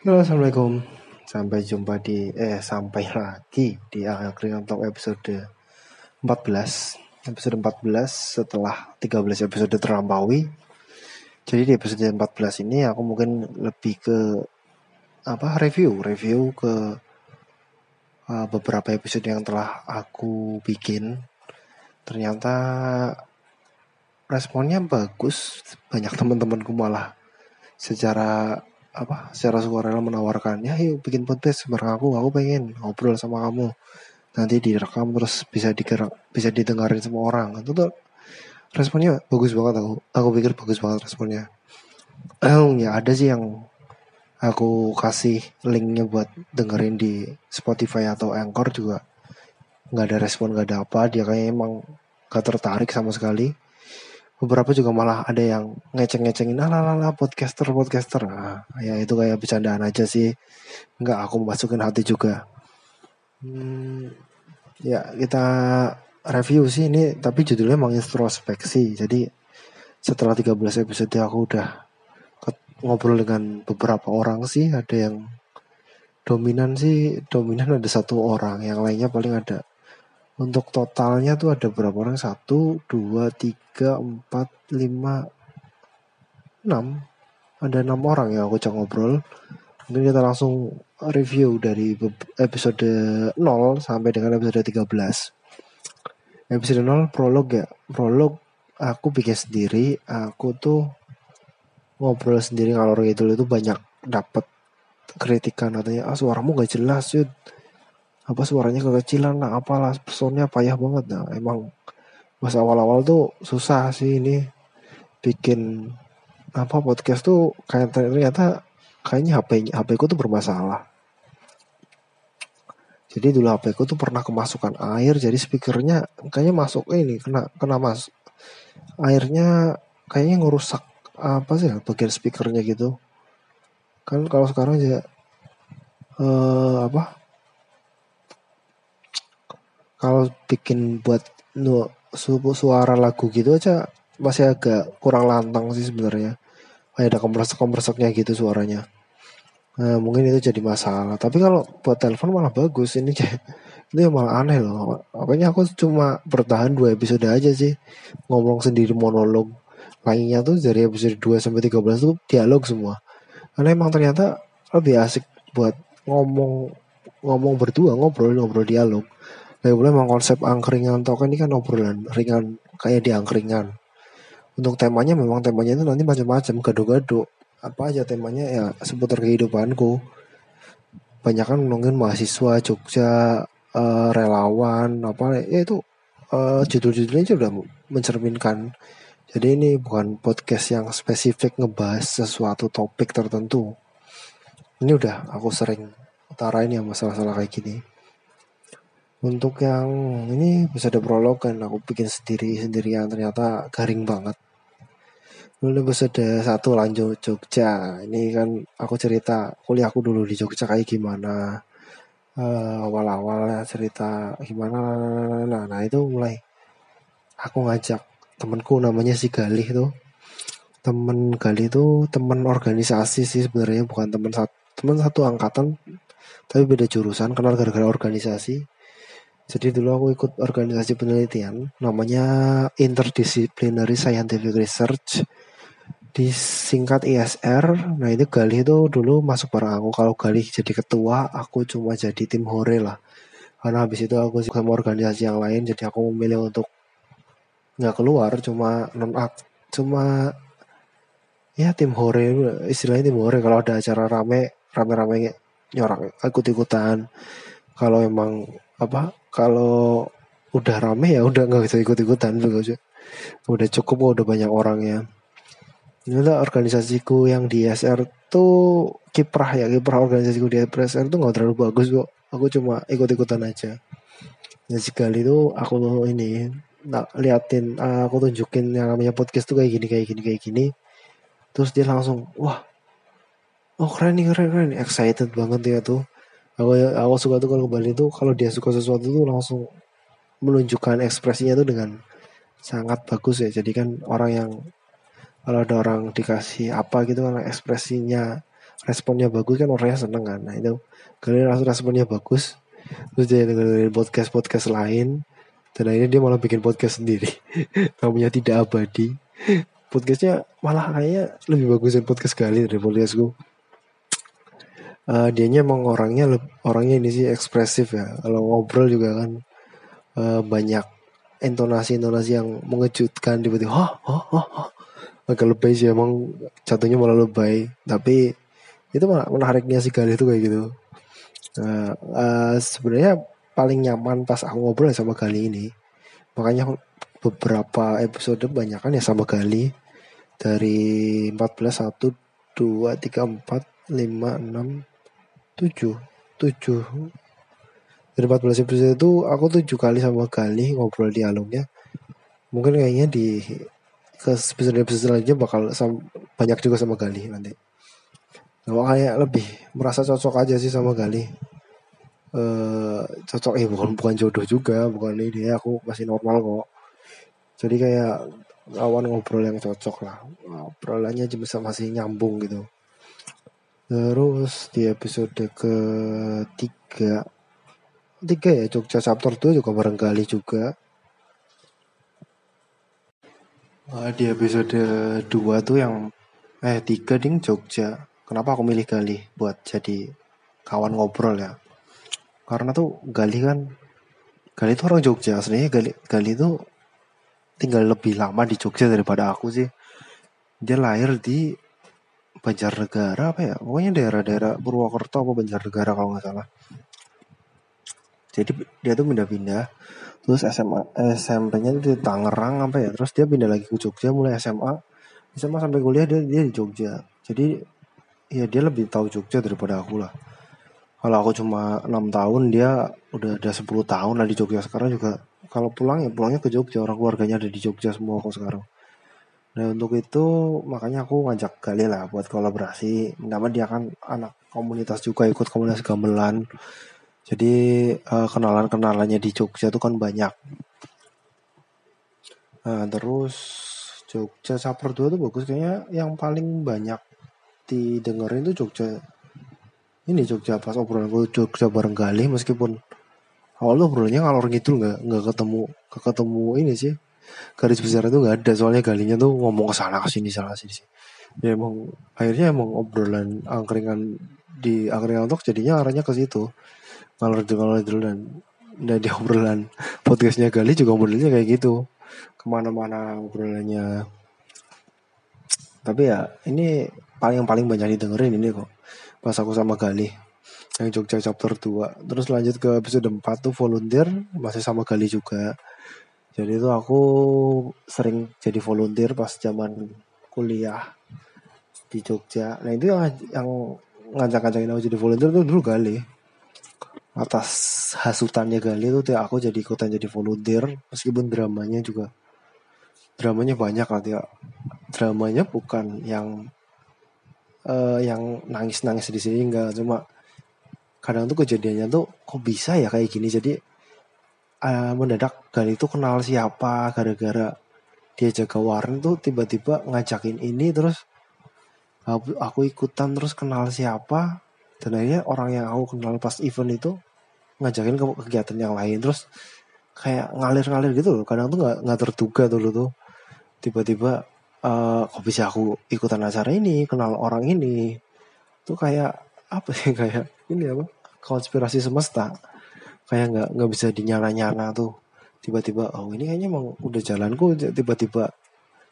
Halo assalamualaikum. Sampai jumpa di Eh sampai lagi Di Angkringan Talk episode 14 Episode 14 Setelah 13 episode terlampaui Jadi di episode 14 ini Aku mungkin lebih ke Apa review. Review ke uh, Beberapa episode yang telah Aku bikin. Ternyata Responnya bagus. Banyak teman-temanku malah Secara apa secara sukarela menawarkan ya yuk bikin podcast bareng aku aku pengen ngobrol sama kamu. Nanti direkam terus bisa digerak bisa didengarin semua orang. Itu tuh responnya bagus banget aku aku pikir bagus banget responnya. Oh ya ada sih yang aku kasih linknya buat dengerin di Spotify atau Anchor juga. Nggak ada respon nggak ada apa dia kayak emang gak tertarik sama sekali beberapa juga malah ada yang ngeceng-ngecengin ala ala podcaster podcaster. Nah, ya itu kayak bercandaan aja sih. Nggak aku masukin hati juga. Hmm, ya kita review sih ini tapi judulnya emang introspeksi. Jadi setelah 13 episode aku udah ngobrol dengan beberapa orang sih. Ada yang dominan sih dominan ada satu orang yang lainnya paling ada untuk totalnya tuh ada berapa orang? Satu, dua, tiga, empat, lima, enam. Ada enam orang ya aku cek ngobrol. Mungkin kita langsung review dari episode 0 sampai dengan episode 13. Episode 0 prolog ya. Prolog aku bikin sendiri. Aku tuh ngobrol sendiri kalau itu itu banyak dapat kritikan katanya ah suaramu gak jelas Yud apa suaranya kekecilan lah apalah soundnya payah banget. Nah emang pas awal-awal tuh susah sih ini bikin apa podcast tuh kayak ternyata kayaknya HP HP ku tuh bermasalah. Jadi dulu HP ku tuh pernah kemasukan air jadi speakernya kayaknya masuk ini kena kena mas airnya kayaknya ngerusak apa sih bagian speakernya gitu. Kan kalau sekarang ya eh, apa kalau bikin buat nu suara lagu gitu aja masih agak kurang lantang sih sebenarnya. Kayak ada kompresor kompresornya gitu suaranya. Nah, mungkin itu jadi masalah. Tapi kalau buat telepon malah bagus. Ini itu malah aneh loh. Makanya aku cuma bertahan dua episode aja sih. Ngomong sendiri monolog. Lainnya tuh dari episode 2 sampai 13 tuh dialog semua. Karena emang ternyata lebih asik buat ngomong ngomong berdua ngobrol ngobrol dialog Kayak boleh memang konsep angkringan token ini kan obrolan ringan kayak di angkringan. Untuk temanya memang temanya itu nanti macam-macam, gado-gado. Apa aja temanya ya seputar kehidupanku. Banyak kan ngomongin mahasiswa Jogja, uh, relawan, apa ya itu uh, judul-judulnya sudah mencerminkan. Jadi ini bukan podcast yang spesifik ngebahas sesuatu topik tertentu. Ini udah aku sering utarain ya masalah-masalah kayak gini. Untuk yang ini bisa ada prolog kan aku bikin sendiri sendirian ternyata garing banget. Lalu ada satu lanjut Jogja. Ini kan aku cerita kuliahku dulu di Jogja kayak gimana. Uh, awal-awal cerita gimana nah, nah itu mulai aku ngajak temenku namanya si Galih tuh temen Galih itu temen organisasi sih sebenarnya bukan temen satu temen satu angkatan tapi beda jurusan kenal gara-gara organisasi jadi dulu aku ikut organisasi penelitian namanya Interdisciplinary Scientific Research disingkat ISR. Nah itu Galih itu dulu masuk bareng aku. Kalau Galih jadi ketua, aku cuma jadi tim hore lah. Karena habis itu aku sama organisasi yang lain, jadi aku memilih untuk nggak keluar, cuma non cuma ya tim hore istilahnya tim hore kalau ada acara rame rame-rame nyorak ikut ikutan kalau emang apa kalau udah rame ya udah nggak bisa ikut-ikutan begitu udah cukup udah banyak orangnya ini organisasiku yang di SR tuh kiprah ya kiprah organisasiku di SR tuh nggak terlalu bagus kok. Aku cuma ikut-ikutan aja. Ya sekali itu aku ini nak liatin aku tunjukin yang namanya podcast tuh kayak gini kayak gini kayak gini. Terus dia langsung wah oh keren nih keren keren excited banget ya tuh aku aku suka tuh kalau Bali tuh kalau dia suka sesuatu tuh langsung menunjukkan ekspresinya tuh dengan sangat bagus ya. Jadi kan orang yang kalau ada orang dikasih apa gitu kan ekspresinya responnya bagus kan orangnya seneng kan. Nah itu kalian langsung responnya bagus terus dia dengerin podcast podcast lain dan akhirnya dia malah bikin podcast sendiri. Namanya tidak abadi. Podcastnya malah kayaknya lebih bagus dari podcast kali dari podcastku uh, dianya emang orangnya orangnya ini sih ekspresif ya. Kalau ngobrol juga kan uh, banyak intonasi-intonasi yang mengejutkan tiba-tiba oh, oh, oh, oh. agak lebay sih emang jatuhnya malah lebay. Tapi itu menariknya sih kali itu kayak gitu. Nah, uh, sebenarnya paling nyaman pas aku ngobrol sama kali ini. Makanya beberapa episode banyak kan ya sama kali dari 14 1 2 3 4 5 6 7 7 dari 14 episode itu aku tujuh kali sama kali ngobrol dialognya mungkin kayaknya di ke episode episode selanjutnya bakal sama, banyak juga sama Gali nanti Gak kayak lebih merasa cocok aja sih sama Gali. Uh, cocok eh bukan bukan jodoh juga, bukan ini aku masih normal kok. Jadi kayak lawan ngobrol yang cocok lah. Obrolannya bisa masih nyambung gitu. Terus di episode ketiga tiga ya Jogja chapter 2 juga barangkali juga. Uh, di episode 2 tuh yang eh tiga ding Jogja Kenapa aku milih Gali buat jadi kawan ngobrol ya? Karena tuh Gali kan Gali itu orang Jogja. Sebenarnya Gali Gali itu tinggal lebih lama di Jogja daripada aku sih. Dia lahir di Banjarnegara apa ya? Pokoknya daerah-daerah Purwokerto apa Banjarnegara kalau nggak salah. Jadi dia tuh pindah-pindah. Terus SMA SMP-nya di Tangerang apa ya? Terus dia pindah lagi ke Jogja mulai SMA. SMA sampai kuliah dia dia di Jogja. Jadi ya dia lebih tahu Jogja daripada aku lah kalau aku cuma enam tahun dia udah ada 10 tahun lah di Jogja sekarang juga kalau pulang ya pulangnya ke Jogja orang keluarganya ada di Jogja semua kok sekarang nah untuk itu makanya aku ngajak Gali lah buat kolaborasi. Nama dia kan anak komunitas juga ikut komunitas gamelan. Jadi uh, kenalan-kenalannya di Jogja itu kan banyak. Nah terus Jogja Saper 2 tuh bagus kayaknya. Yang paling banyak didengerin tuh Jogja. Ini Jogja pas obrolan gue Jogja bareng Galih meskipun awal tuh obrolannya ngalor ngidul nggak nggak ketemu ketemu ini sih garis besar itu nggak ada soalnya Galihnya tuh ngomong ke sana ke sini sana sini sih ya emang akhirnya emang obrolan angkringan di angkringan untuk jadinya arahnya ke situ. Ngalor ngalor dan dan di obrolan podcastnya Galih juga modelnya kayak gitu. Ke mana-mana obrolannya. Tapi ya ini paling paling banyak didengerin ini kok. Pas aku sama Gali yang Jogja chapter 2 terus lanjut ke episode 4 tuh volunteer masih sama Gali juga jadi itu aku sering jadi volunteer pas zaman kuliah di Jogja. Nah itu yang, yang ngajak-ngajakin aku jadi volunteer tuh dulu Gali. Atas hasutannya Gali tuh aku jadi ikutan jadi volunteer. Meskipun dramanya juga dramanya banyak lah ya dramanya bukan yang uh, yang nangis-nangis di sini enggak. Cuma kadang tuh kejadiannya tuh kok bisa ya kayak gini? Jadi uh, mendadak Gali itu kenal siapa gara-gara dia jaga warung tuh tiba-tiba ngajakin ini terus aku, aku ikutan terus kenal siapa? Dan akhirnya orang yang aku kenal pas event itu ngajakin ke kegiatan yang lain. Terus kayak ngalir-ngalir gitu loh. Kadang tuh nggak nggak terduga dulu tuh. Tiba-tiba uh, kok bisa aku ikutan acara ini kenal orang ini tuh kayak apa sih? Kayak ini apa? Konspirasi semesta kayak nggak nggak bisa dinyala-nyala tuh. Tiba-tiba oh ini kayaknya emang udah jalanku tiba-tiba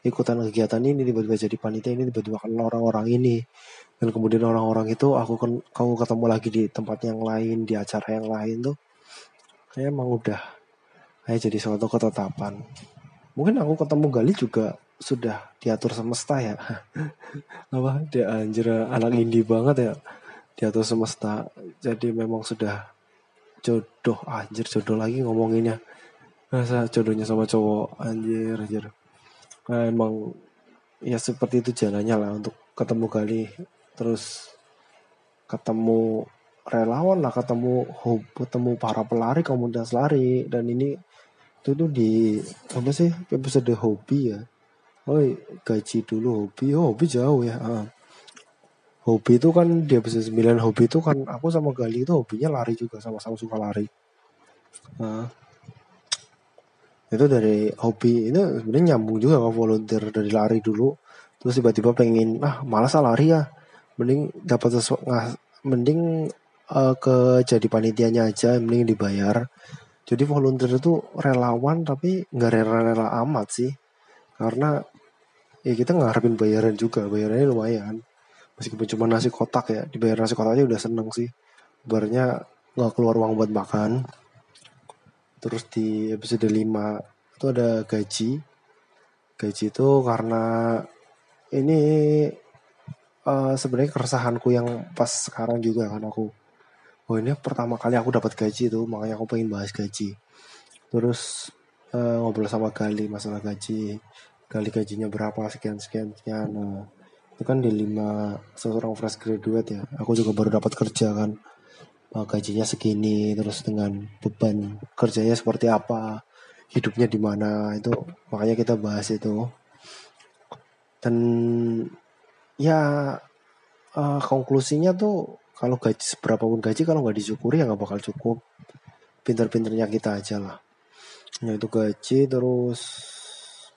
ikutan kegiatan ini tiba-tiba jadi panitia ini tiba-tiba kenal orang-orang ini. Dan kemudian orang-orang itu aku kan kamu ketemu lagi di tempat yang lain di acara yang lain tuh kayak emang udah kayak jadi suatu ketetapan. Mungkin aku ketemu Gali juga sudah diatur semesta ya. Apa? Dia anjir anak indie banget ya. Diatur semesta. Jadi memang sudah jodoh anjir jodoh lagi ngomonginnya. Masa jodohnya sama cowok anjir anjir. Nah, emang ya seperti itu jalannya lah untuk ketemu kali terus ketemu relawan lah ketemu ketemu para pelari komunitas lari. Dan ini itu tuh di apa sih episode hobi ya? Oh gaji dulu hobi. Oh hobi jauh ya ah. Hobi itu kan di episode 9 hobi itu kan aku sama Gali itu hobinya lari juga sama-sama suka lari. Nah, itu dari hobi itu sebenarnya nyambung juga ke volunteer dari lari dulu. Terus tiba-tiba pengen ah malas lari ya mending dapat sesuatu mending uh, ke jadi panitianya aja mending dibayar. Jadi volunteer itu relawan tapi nggak rela-rela amat sih. Karena ya kita ngarepin bayaran juga bayarannya lumayan meskipun cuma nasi kotak ya dibayar nasi kotak aja udah seneng sih. Barunya nggak keluar uang buat makan. Terus di episode 5 itu ada gaji. Gaji itu karena ini uh, sebenarnya keresahanku yang pas sekarang juga kan aku. Oh ini pertama kali aku dapat gaji itu makanya aku pengen bahas gaji. Terus uh, ngobrol sama Gali masalah gaji. Gali gajinya berapa sekian sekian sekian. Nah, itu kan di lima seorang fresh graduate ya. Aku juga baru dapat kerja kan. Gajinya segini terus dengan beban kerjanya seperti apa hidupnya di mana itu makanya kita bahas itu. Dan ya uh, konklusinya tuh kalau gaji seberapa pun gaji kalau nggak disyukuri ya nggak bakal cukup. Pinter-pinternya kita aja lah. Itu gaji terus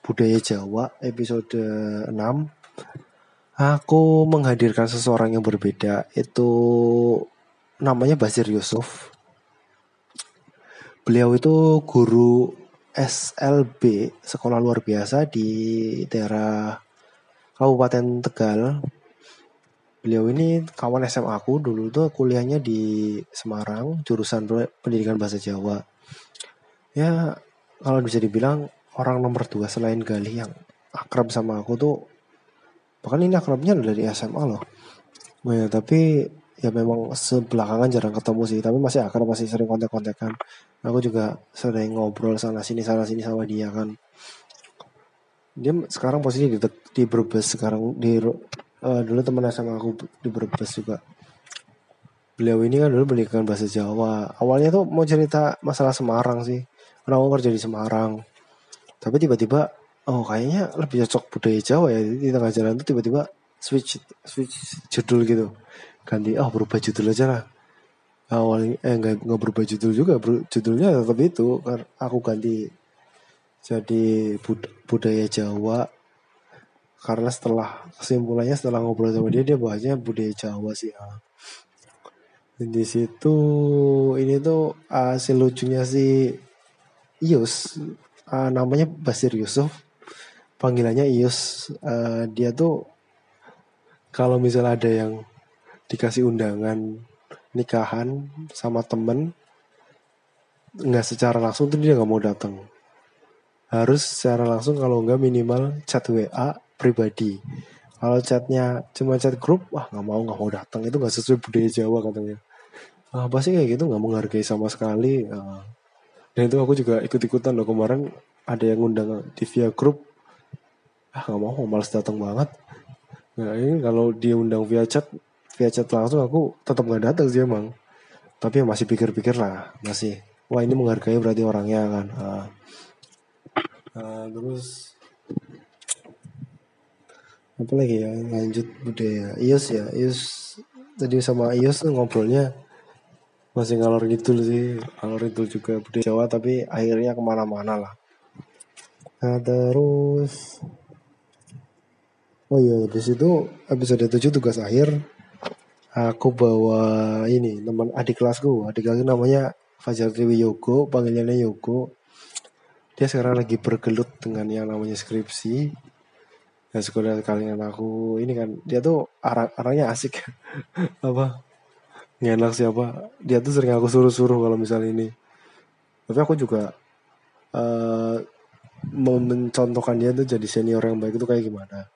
budaya Jawa episode 6 Aku menghadirkan seseorang yang berbeda itu namanya Basir Yusuf. Beliau itu guru SLB sekolah luar biasa di daerah Kabupaten Tegal. Beliau ini kawan SMA aku dulu tuh kuliahnya di Semarang, jurusan pendidikan bahasa Jawa. Ya, kalau bisa dibilang orang nomor dua selain Galih yang akrab sama aku tuh bahkan ini akrabnya dari SMA loh. Ya, tapi ya memang sebelakangan jarang ketemu sih tapi masih akrab masih sering kontak-kontakan. Aku juga sering ngobrol sana sini sana sini sama dia kan. Dia sekarang posisi di di Brebes sekarang di uh, dulu teman sama aku di Brebes juga. Beliau ini kan dulu pendidikan bahasa Jawa. Awalnya tuh mau cerita masalah Semarang sih. Karena aku kerja di Semarang. Tapi tiba-tiba oh kayaknya lebih cocok budaya Jawa ya. Di tengah jalan itu tiba-tiba switch switch judul gitu. Ganti oh berubah judul aja lah. Awalnya eh nggak nggak berubah judul juga ber, judulnya tetap itu. Kan aku ganti jadi bud, budaya Jawa. Karena setelah kesimpulannya setelah ngobrol sama dia dia bahasnya budaya Jawa sih ya. di situ ini tuh hasil lucunya si Ius uh, namanya Basir Yusuf panggilannya Ius uh, dia tuh kalau misalnya ada yang dikasih undangan nikahan sama temen nggak secara langsung tuh dia nggak mau datang. Harus secara langsung kalau nggak minimal chat WA pribadi. Kalau chatnya cuma chat grup wah nggak mau nggak mau datang. Itu nggak sesuai budaya Jawa katanya. Ah, apa sih kayak gitu? Nggak menghargai sama sekali. Uh, dan itu aku juga ikut ikutan loh. Kemarin ada yang undang di via grup ah nggak mau malas datang banget. Nah ini kalau dia undang via chat via chat langsung aku tetap nggak datang sih emang. Tapi masih pikir-pikir lah masih. Wah ini menghargai berarti orangnya kan. Uh, uh, terus apa lagi ya? Lanjut budaya Ius ya Ius. Tadi sama Ius ngobrolnya masih ngalor gitu sih ngalor itu juga budaya Jawa tapi akhirnya ke mana-mana lah. Nah terus Oh iya, di situ episode 7 tugas akhir. Aku bawa ini teman adik kelasku, adik kelasku namanya Fajar Dewi Yogo, panggilannya Yogo. Dia sekarang lagi bergelut dengan yang namanya skripsi. Dan sekolah kalian aku ini kan dia tuh arah arahnya asik. Apa? Ngenak siapa? Dia tuh sering aku suruh-suruh kalau misalnya ini. Tapi aku juga uh, mau mencontohkan dia tuh jadi senior yang baik itu kayak gimana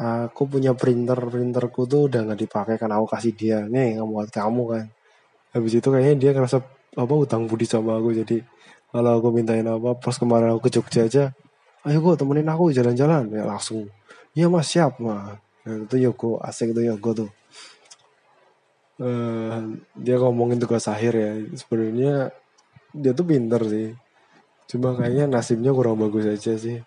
aku punya printer printerku tuh udah nggak dipakai kan aku kasih dia nih nggak buat kamu kan. Habis itu kayaknya dia ngerasa apa utang budi sama aku. Jadi kalau aku mintain apa pas kemarin aku ke Jogja aja ayo gue temenin aku jalan-jalan. Ya langsung iya mas siap mah nah, itu Yoko asik itu Yoko tuh. Uh, dia ngomongin tugas akhir ya. Sebenarnya dia tuh pinter sih. Cuma kayaknya nasibnya kurang bagus aja sih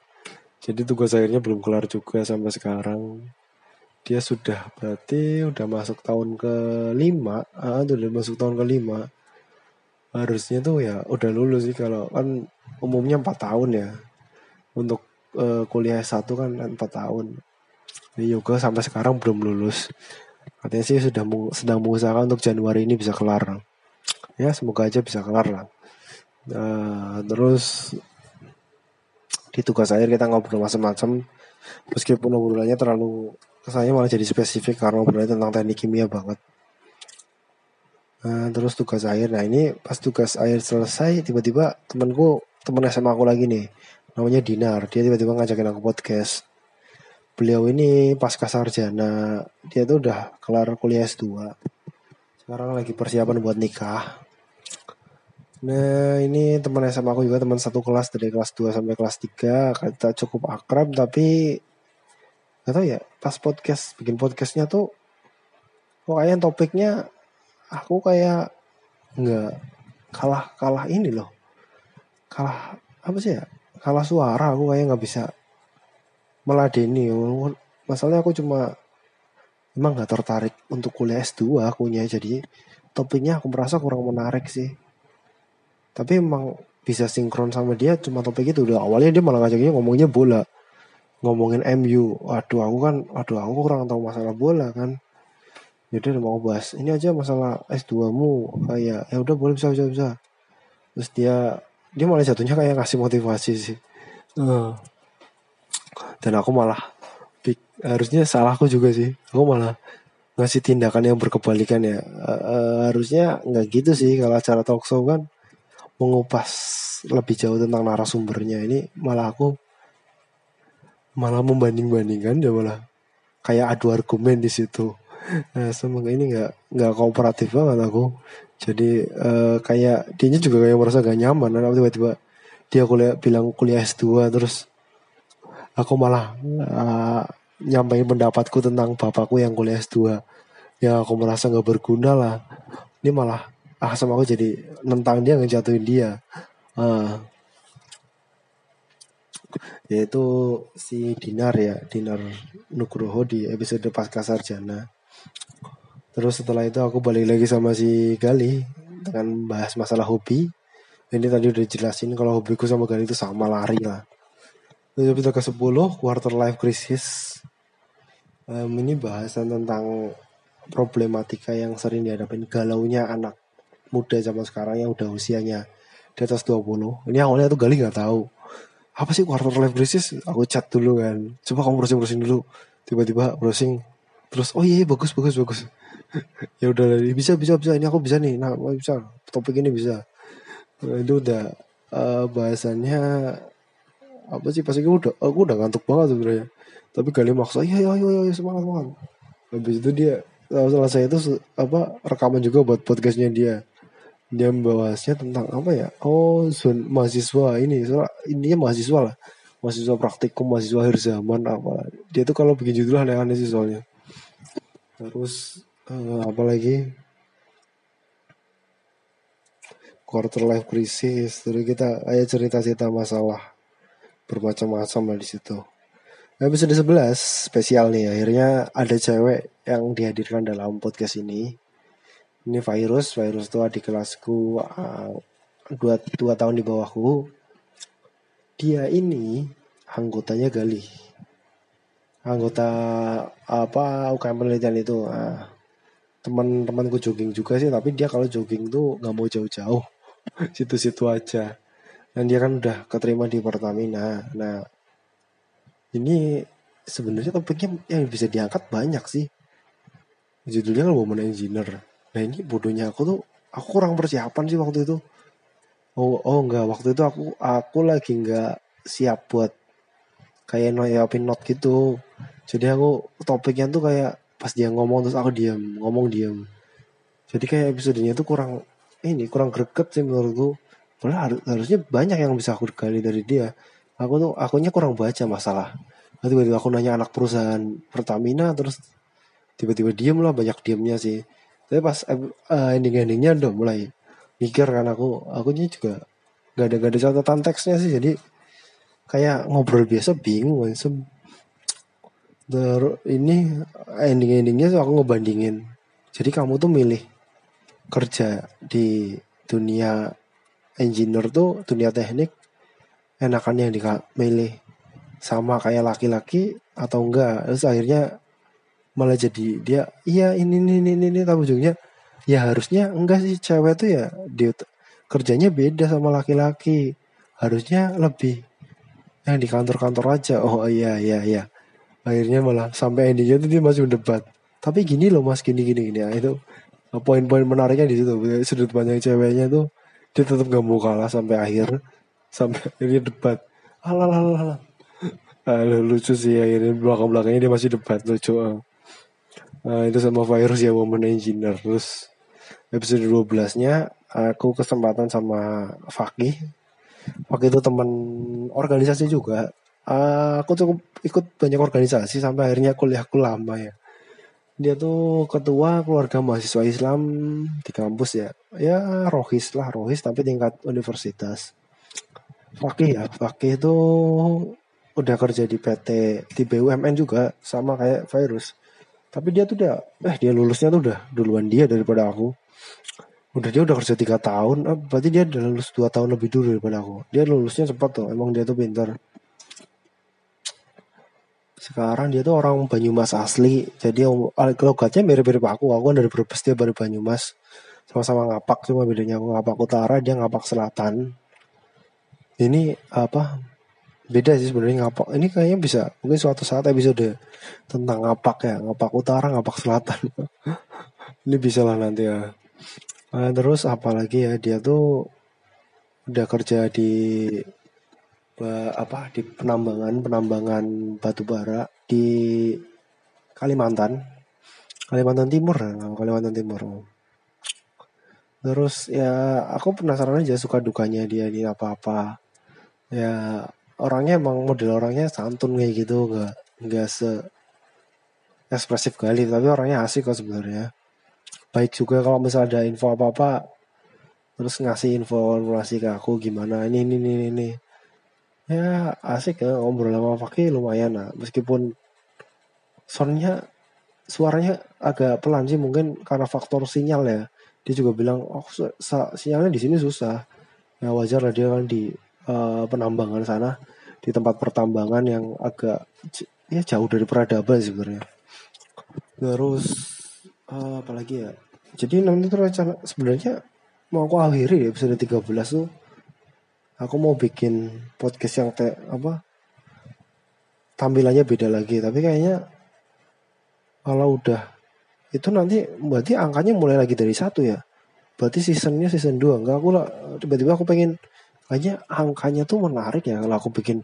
jadi tugas akhirnya belum kelar juga sampai sekarang. Dia sudah berarti udah masuk tahun ke lima ah udah masuk tahun ke lima harusnya tuh ya udah lulus sih kalau kan umumnya empat tahun ya. Untuk uh, kuliah satu kan empat tahun. Ini yoga sampai sekarang belum lulus. Katanya sih sudah sedang mengusahakan untuk Januari ini bisa kelar. Ya semoga aja bisa kelar lah. Uh, terus di tugas akhir kita ngobrol macam-macam. Meskipun obrolannya terlalu saya malah jadi spesifik karena obrolannya tentang teknik kimia banget. Nah, terus tugas akhir. Nah ini pas tugas akhir selesai tiba-tiba temanku teman SMA aku lagi nih. Namanya Dinar. Dia tiba-tiba ngajakin aku podcast. Beliau ini pasca sarjana dia tuh udah kelar kuliah S2 sekarang lagi persiapan buat nikah Nah ini teman SMA aku juga teman satu kelas dari kelas 2 sampai kelas 3 kita cukup akrab tapi Gak tau ya pas podcast bikin podcastnya tuh kok kayak topiknya aku kayak nggak kalah kalah ini loh. Kalah apa sih ya? Kalah suara aku kayak nggak bisa meladeni. Masalahnya aku cuma emang nggak tertarik untuk kuliah S2 akunya. Jadi topiknya aku merasa kurang menarik sih tapi emang bisa sinkron sama dia cuma topik itu udah awalnya dia malah ngajaknya ngomongnya bola. Ngomongin MU waduh aku kan waduh aku kurang tahu masalah bola kan. Jadi udah mau bahas. Ini aja masalah S2 mu. Kayak ya udah boleh bisa bisa bisa. Terus dia dia malah jatuhnya kayak ngasih motivasi sih. Uh. dan aku malah harusnya salahku juga sih. Aku malah ngasih tindakan yang berkebalikan ya. Uh, uh, harusnya nggak gitu sih kalau acara talk show kan mengupas lebih jauh tentang narasumbernya ini malah aku malah membanding-bandingkan ya malah kayak adu argumen di situ. Nah, semoga ini nggak nggak kooperatif banget aku. Jadi uh, kayak dia juga kayak merasa gak nyaman. Nah, tiba-tiba dia kuliah bilang kuliah S2 terus aku malah uh, nyampaikan pendapatku tentang bapakku yang kuliah S2 ya aku merasa nggak berguna lah ini malah ah sama aku jadi nentang dia ngejatuhin dia. Uh, yaitu si Dinar ya Dinar Nugroho di episode pasca sarjana. Terus setelah itu aku balik lagi sama si Gali dengan bahas masalah hobi. Ini tadi udah jelasin kalau hobiku sama Gali itu sama lari lah. Terus episode ke 10 quarter life crisis. Um, ini bahasan tentang problematika yang sering dihadapin galaunya anak muda zaman sekarang yang udah usianya di atas 20 ini awalnya tuh Gali nggak tahu. Apa sih quarter life crisis? Aku chat dulu kan. Coba kamu browsing browsing dulu. Tiba-tiba browsing. Terus oh iya, iya bagus bagus bagus. Ya udah bisa bisa bisa. Ini aku bisa nih. Nah bisa. Topik ini bisa. Nah, itu udah uh, bahasannya apa sih? Pasti aku udah aku udah ngantuk banget sebenarnya. Tapi kali maksa iya iya iya iya semangat semangat. Habis itu dia saya itu apa rekaman juga buat podcastnya dia dia membahasnya tentang apa ya? Oh zon mahasiswa ini soal intinya mahasiswa lah. Mahasiswa praktikum mahasiswa akhir zaman apa dia tuh kalau bikin judul aneh-aneh sih soalnya. Terus uh, apa lagi? Quarter life crisis. Terus kita ayah cerita-cerita masalah bermacam-macam lah di situ. Episode 11 spesial nih. Akhirnya ada cewek yang dihadirkan dalam podcast ini ini virus virus itu di kelasku uh, dua dua tahun di bawahku. Dia ini anggotanya Gali anggota apa UKM penelitian itu. Uh, teman-temanku jogging juga sih tapi dia kalau jogging tuh nggak mau jauh-jauh. Situ-situ aja. Dan dia kan udah keterima di Pertamina. Nah ini sebenarnya topiknya yang bisa diangkat banyak sih. Judulnya kan Woman Engineer nah ini bodohnya aku tuh aku kurang persiapan sih waktu itu. Oh oh enggak. Waktu itu aku aku lagi enggak siap buat kayak nyiapin not gitu. Jadi aku topiknya tuh kayak pas dia ngomong terus aku diam ngomong diam jadi kayak episodenya tuh kurang ini kurang greget sih menurutku. Padahal harusnya banyak yang bisa aku gali dari dia. Aku tuh akunya kurang baca masalah. Tiba-tiba aku nanya anak perusahaan Pertamina terus tiba-tiba diem lah banyak diemnya sih tapi pas uh, ending-endingnya udah mulai mikir kan aku aku juga gak ada gak ada catatan teksnya sih. Jadi kayak ngobrol biasa bingung Se Terus ini ending-endingnya aku ngebandingin. Jadi kamu tuh milih kerja di dunia engineer tuh dunia teknik enakan yang milih sama kayak laki-laki atau enggak. Terus akhirnya malah jadi dia iya ini ini ini ini tapi ujungnya ya harusnya enggak sih cewek tuh ya dia kerjanya beda sama laki-laki. Harusnya lebih yang di kantor-kantor aja. Oh iya iya iya. Akhirnya malah sampai endingnya tuh dia masih berdebat tapi gini loh mas gini gini gini. Ya itu poin-poin menariknya di situ. Sudut pandang ceweknya tuh dia tetap gak mau kalah sampai akhir sampai akhirnya debat. Alah alah alah lucu sih akhirnya belakang belakangnya dia masih debat lucu uh, itu sama virus ya woman engineer. Terus episode 12 nya aku kesempatan sama Fakih. Fakih itu teman organisasi juga. Uh, aku cukup ikut banyak organisasi sampai akhirnya kuliahku lama ya. Dia tuh ketua keluarga mahasiswa Islam di kampus ya. Ya rohis lah rohis tapi tingkat universitas. Fakih ya Fakih itu udah kerja di PT di BUMN juga sama kayak virus tapi dia tuh udah eh dia lulusnya tuh udah duluan dia daripada aku. Udah dia udah kerja tiga tahun. Eh, berarti dia udah lulus dua tahun lebih dulu daripada aku. Dia lulusnya cepat tuh emang dia tuh pintar sekarang dia tuh orang Banyumas asli. Jadi logatnya mirip-mirip aku. Aku kan dari Brebes dia dari Banyumas. Sama-sama ngapak cuma bedanya aku ngapak utara dia ngapak selatan. Ini apa beda sih sebenarnya ngapak. Ini kayaknya bisa mungkin suatu saat episode tentang ngapak ya. Ngapak utara ngapak selatan. Ini bisa lah nanti ya. Nah, terus apalagi ya? Dia tuh udah kerja di apa? Di penambangan penambangan batu bara di Kalimantan. Kalimantan Timur Kalimantan Timur. Terus ya aku penasaran aja suka dukanya dia di apa-apa. Ya orangnya emang model orangnya santun kayak gitu nggak nggak se ekspresif kali tapi orangnya asik kok sebenarnya. Baik juga kalau misalnya ada info apa apa terus ngasih info informasi ke aku gimana ini ini ini ini ya asik ya ngobrol sama Fakih lumayan lah. Meskipun soundnya suaranya agak pelan sih mungkin karena faktor sinyal ya. Dia juga bilang oh sinyalnya di sini susah. Ya wajar lah dia kan di uh, penambangan sana di tempat pertambangan yang agak ya jauh dari peradaban sebenarnya. Terus uh, apalagi ya? Jadi nanti tuh rencana sebenarnya mau aku akhiri ya episode 13 tuh. Aku mau bikin podcast yang te, apa tampilannya beda lagi. Tapi kayaknya kalau udah itu nanti berarti angkanya mulai lagi dari satu ya? Berarti seasonnya season 2 enggak aku lah tiba-tiba aku pengen kayaknya angkanya tuh menarik ya kalau aku bikin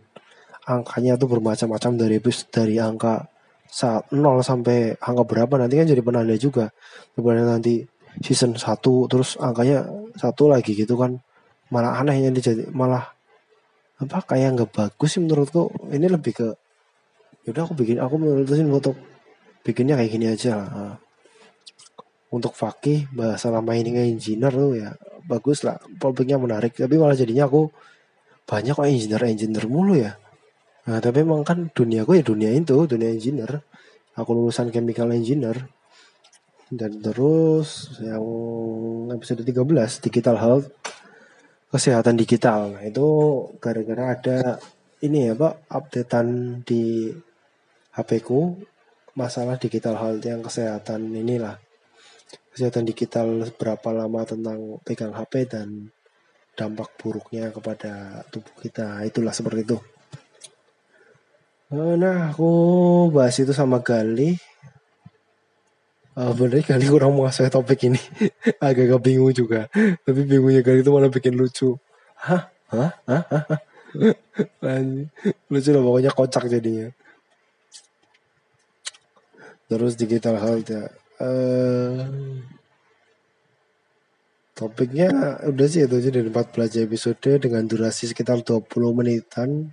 angkanya tuh bermacam-macam dari dari angka saat 0 sampai angka berapa. Nanti kan jadi penanda juga. Sebenarnya nanti season 1 terus angkanya satu lagi gitu kan. Malah anehnya dijadi malah apa kayak nggak bagus sih menurutku. Ini lebih ke yaudah aku bikin aku memutusin untuk bikinnya kayak gini aja lah. Untuk fakih bahasa lama ini engineer tuh ya bagus lah topiknya menarik tapi malah jadinya aku banyak kok engineer engineer mulu ya nah tapi emang kan dunia aku ya dunia itu dunia engineer aku lulusan chemical engineer dan terus yang episode 13 digital health kesehatan digital. Nah, itu gara-gara ada ini ya Pak, updatean di HP ku masalah digital health yang kesehatan inilah. Kesehatan digital berapa lama tentang pegang HP dan dampak buruknya kepada tubuh kita. Itulah seperti itu. Nah, aku bahas itu sama Gali. Uh, bener kali kurang menguasai topik ini. Agak-agak bingung juga. Tapi bingungnya kali itu malah bikin lucu. Hah? Hah? Hah, hah? lucu lah pokoknya kocak jadinya. Terus digital health ya uh, topiknya udah sih itu aja dari 14 episode dengan durasi sekitar 20 menitan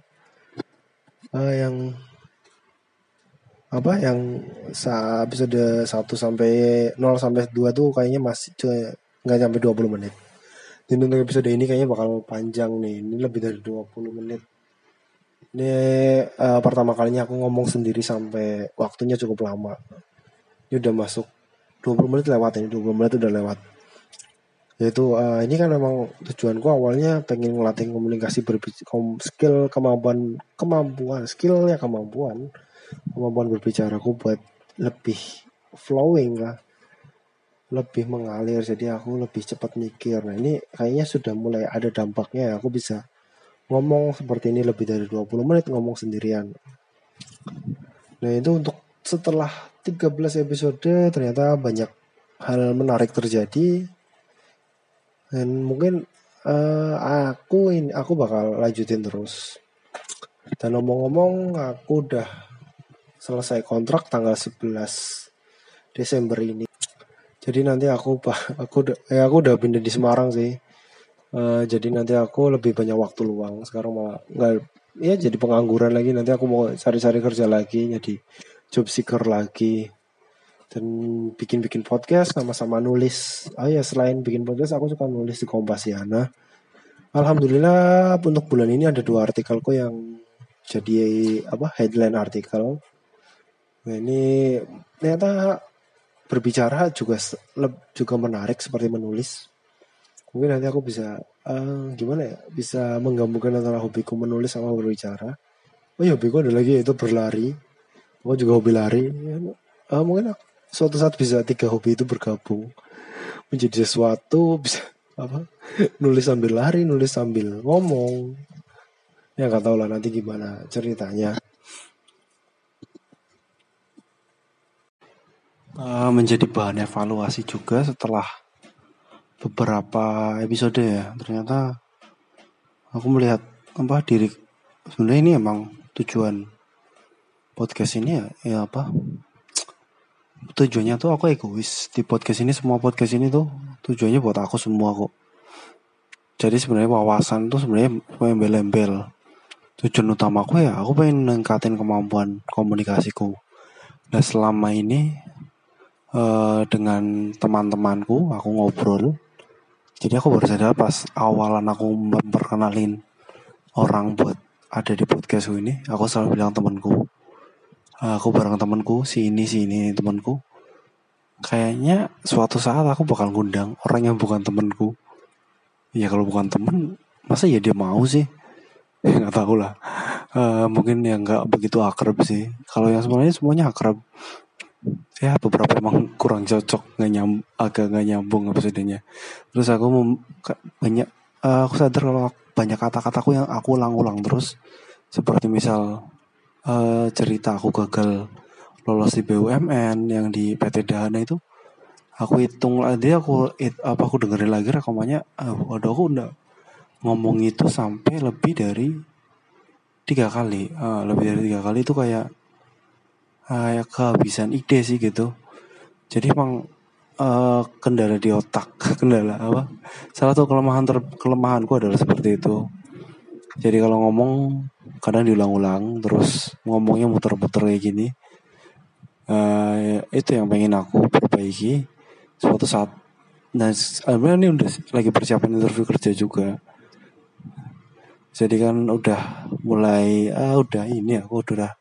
uh, yang apa yang episode 1 sampai 0 sampai 2 tuh kayaknya masih nggak sampai 20 menit. Dan untuk episode ini kayaknya bakal panjang nih. Ini lebih dari 20 menit. Ini uh, pertama kalinya aku ngomong sendiri sampai waktunya cukup lama. Ini udah masuk 20 menit lewat ini, 20 menit udah lewat. Yaitu uh, ini kan memang tujuanku awalnya pengen ngelatih komunikasi berbicara skill kemampuan kemampuan skillnya kemampuan kemampuan berbicara aku buat lebih flowing lah lebih mengalir jadi aku lebih cepat mikir nah ini kayaknya sudah mulai ada dampaknya ya aku bisa ngomong seperti ini lebih dari 20 menit ngomong sendirian. Nah itu untuk setelah 13 episode ternyata banyak hal menarik terjadi dan mungkin uh, aku ini aku bakal lanjutin terus. Dan ngomong-ngomong aku udah selesai kontrak tanggal 11 Desember ini. Jadi nanti aku aku ya aku udah pindah di Semarang sih. Uh, jadi nanti aku lebih banyak waktu luang. Sekarang malah nggak ya jadi pengangguran lagi. Nanti aku mau cari-cari kerja lagi, jadi job seeker lagi dan bikin-bikin podcast sama-sama nulis. Oh ya selain bikin podcast aku suka nulis di Kompasiana. Alhamdulillah untuk bulan ini ada dua artikelku yang jadi apa headline artikel. Nah, ini ternyata berbicara juga juga menarik seperti menulis mungkin nanti aku bisa uh, gimana ya bisa menggabungkan antara hobiku menulis sama berbicara oh ya hobiku ada lagi yaitu berlari aku juga hobi lari. Uh, mungkin suatu saat bisa tiga hobi itu bergabung menjadi sesuatu bisa apa nulis sambil lari nulis sambil ngomong. Ya nggak tahu lah nanti gimana ceritanya. Uh, menjadi bahan evaluasi juga setelah beberapa episode ya. Ternyata aku melihat apa diri sebenarnya ini emang tujuan podcast ini ya, ya apa? Tujuannya tuh aku egois. Di podcast ini semua podcast ini tuh tujuannya buat aku semua kok. Jadi sebenarnya wawasan tuh sebenarnya embel-embel. Tujuan utama aku ya aku pengen ningkatin kemampuan komunikasiku. Nah selama ini uh, dengan teman-temanku aku ngobrol. Jadi aku baru sadar pas awalan aku memperkenalin orang buat ada di podcast ini, aku selalu bilang temanku, aku bareng temanku, si ini, si ini temanku. Kayaknya suatu saat aku bakal ngundang orang yang bukan temanku. Ya kalau bukan temen, masa ya dia mau sih? Nggak tahu lah. Uh, mungkin yang nggak begitu akrab sih. Kalau yang sebenarnya semuanya akrab ya beberapa emang kurang cocok nggak nyam agak nggak nyambung episodenya terus aku mem, banyak uh, aku sadar kalau banyak kata-kataku yang aku ulang-ulang terus seperti misal uh, cerita aku gagal lolos di BUMN yang di PT Dahana itu aku hitung lagi aku it, apa aku dengerin lagi rekamannya. Uh, waduh aku udah ngomong itu sampai lebih dari tiga kali. Uh, lebih dari tiga kali itu kayak kayak kehabisan ide sih gitu. Jadi emang uh, kendala di otak kendala apa salah satu kelemahan ter kelemahanku adalah seperti itu jadi kalau ngomong kadang diulang-ulang terus ngomongnya muter-muter kayak gini. Uh, itu yang pengen aku perbaiki suatu saat. Nah sebenarnya ini udah lagi persiapan interview kerja juga. Jadi kan udah mulai ah udah ini aku udah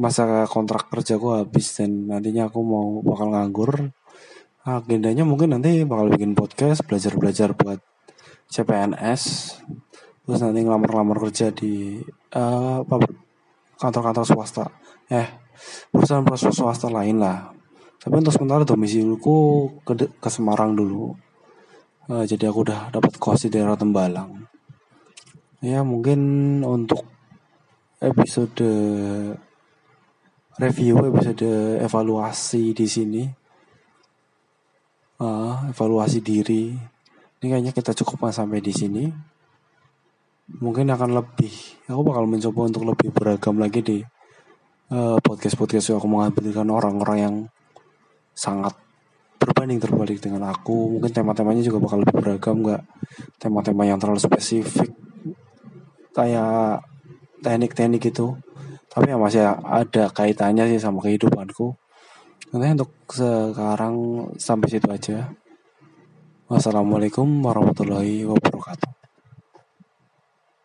masa kontrak kerja gue habis dan nantinya aku mau bakal nganggur. Agendanya mungkin nanti bakal bikin podcast belajar-belajar buat CPNS terus nanti ngelamar-lamar kerja di uh, kantor-kantor swasta eh perusahaan-perusahaan swasta lain lah tapi untuk sementara domisiliku ke, ke Semarang dulu uh, jadi aku udah dapat kos di daerah Tembalang ya mungkin untuk episode review episode evaluasi di sini. Uh, evaluasi diri. Ini kayaknya kita cukupkan sampai di sini. Mungkin akan lebih. Aku bakal mencoba untuk lebih beragam lagi di uh, podcast-podcast yang aku menghadirkan orang-orang yang sangat berbanding terbalik dengan aku. Mungkin tema-temanya juga bakal lebih beragam, nggak tema-tema yang terlalu spesifik kayak teknik-teknik itu tapi ya masih ada kaitannya sih sama kehidupanku nanti untuk sekarang sampai situ aja wassalamualaikum warahmatullahi wabarakatuh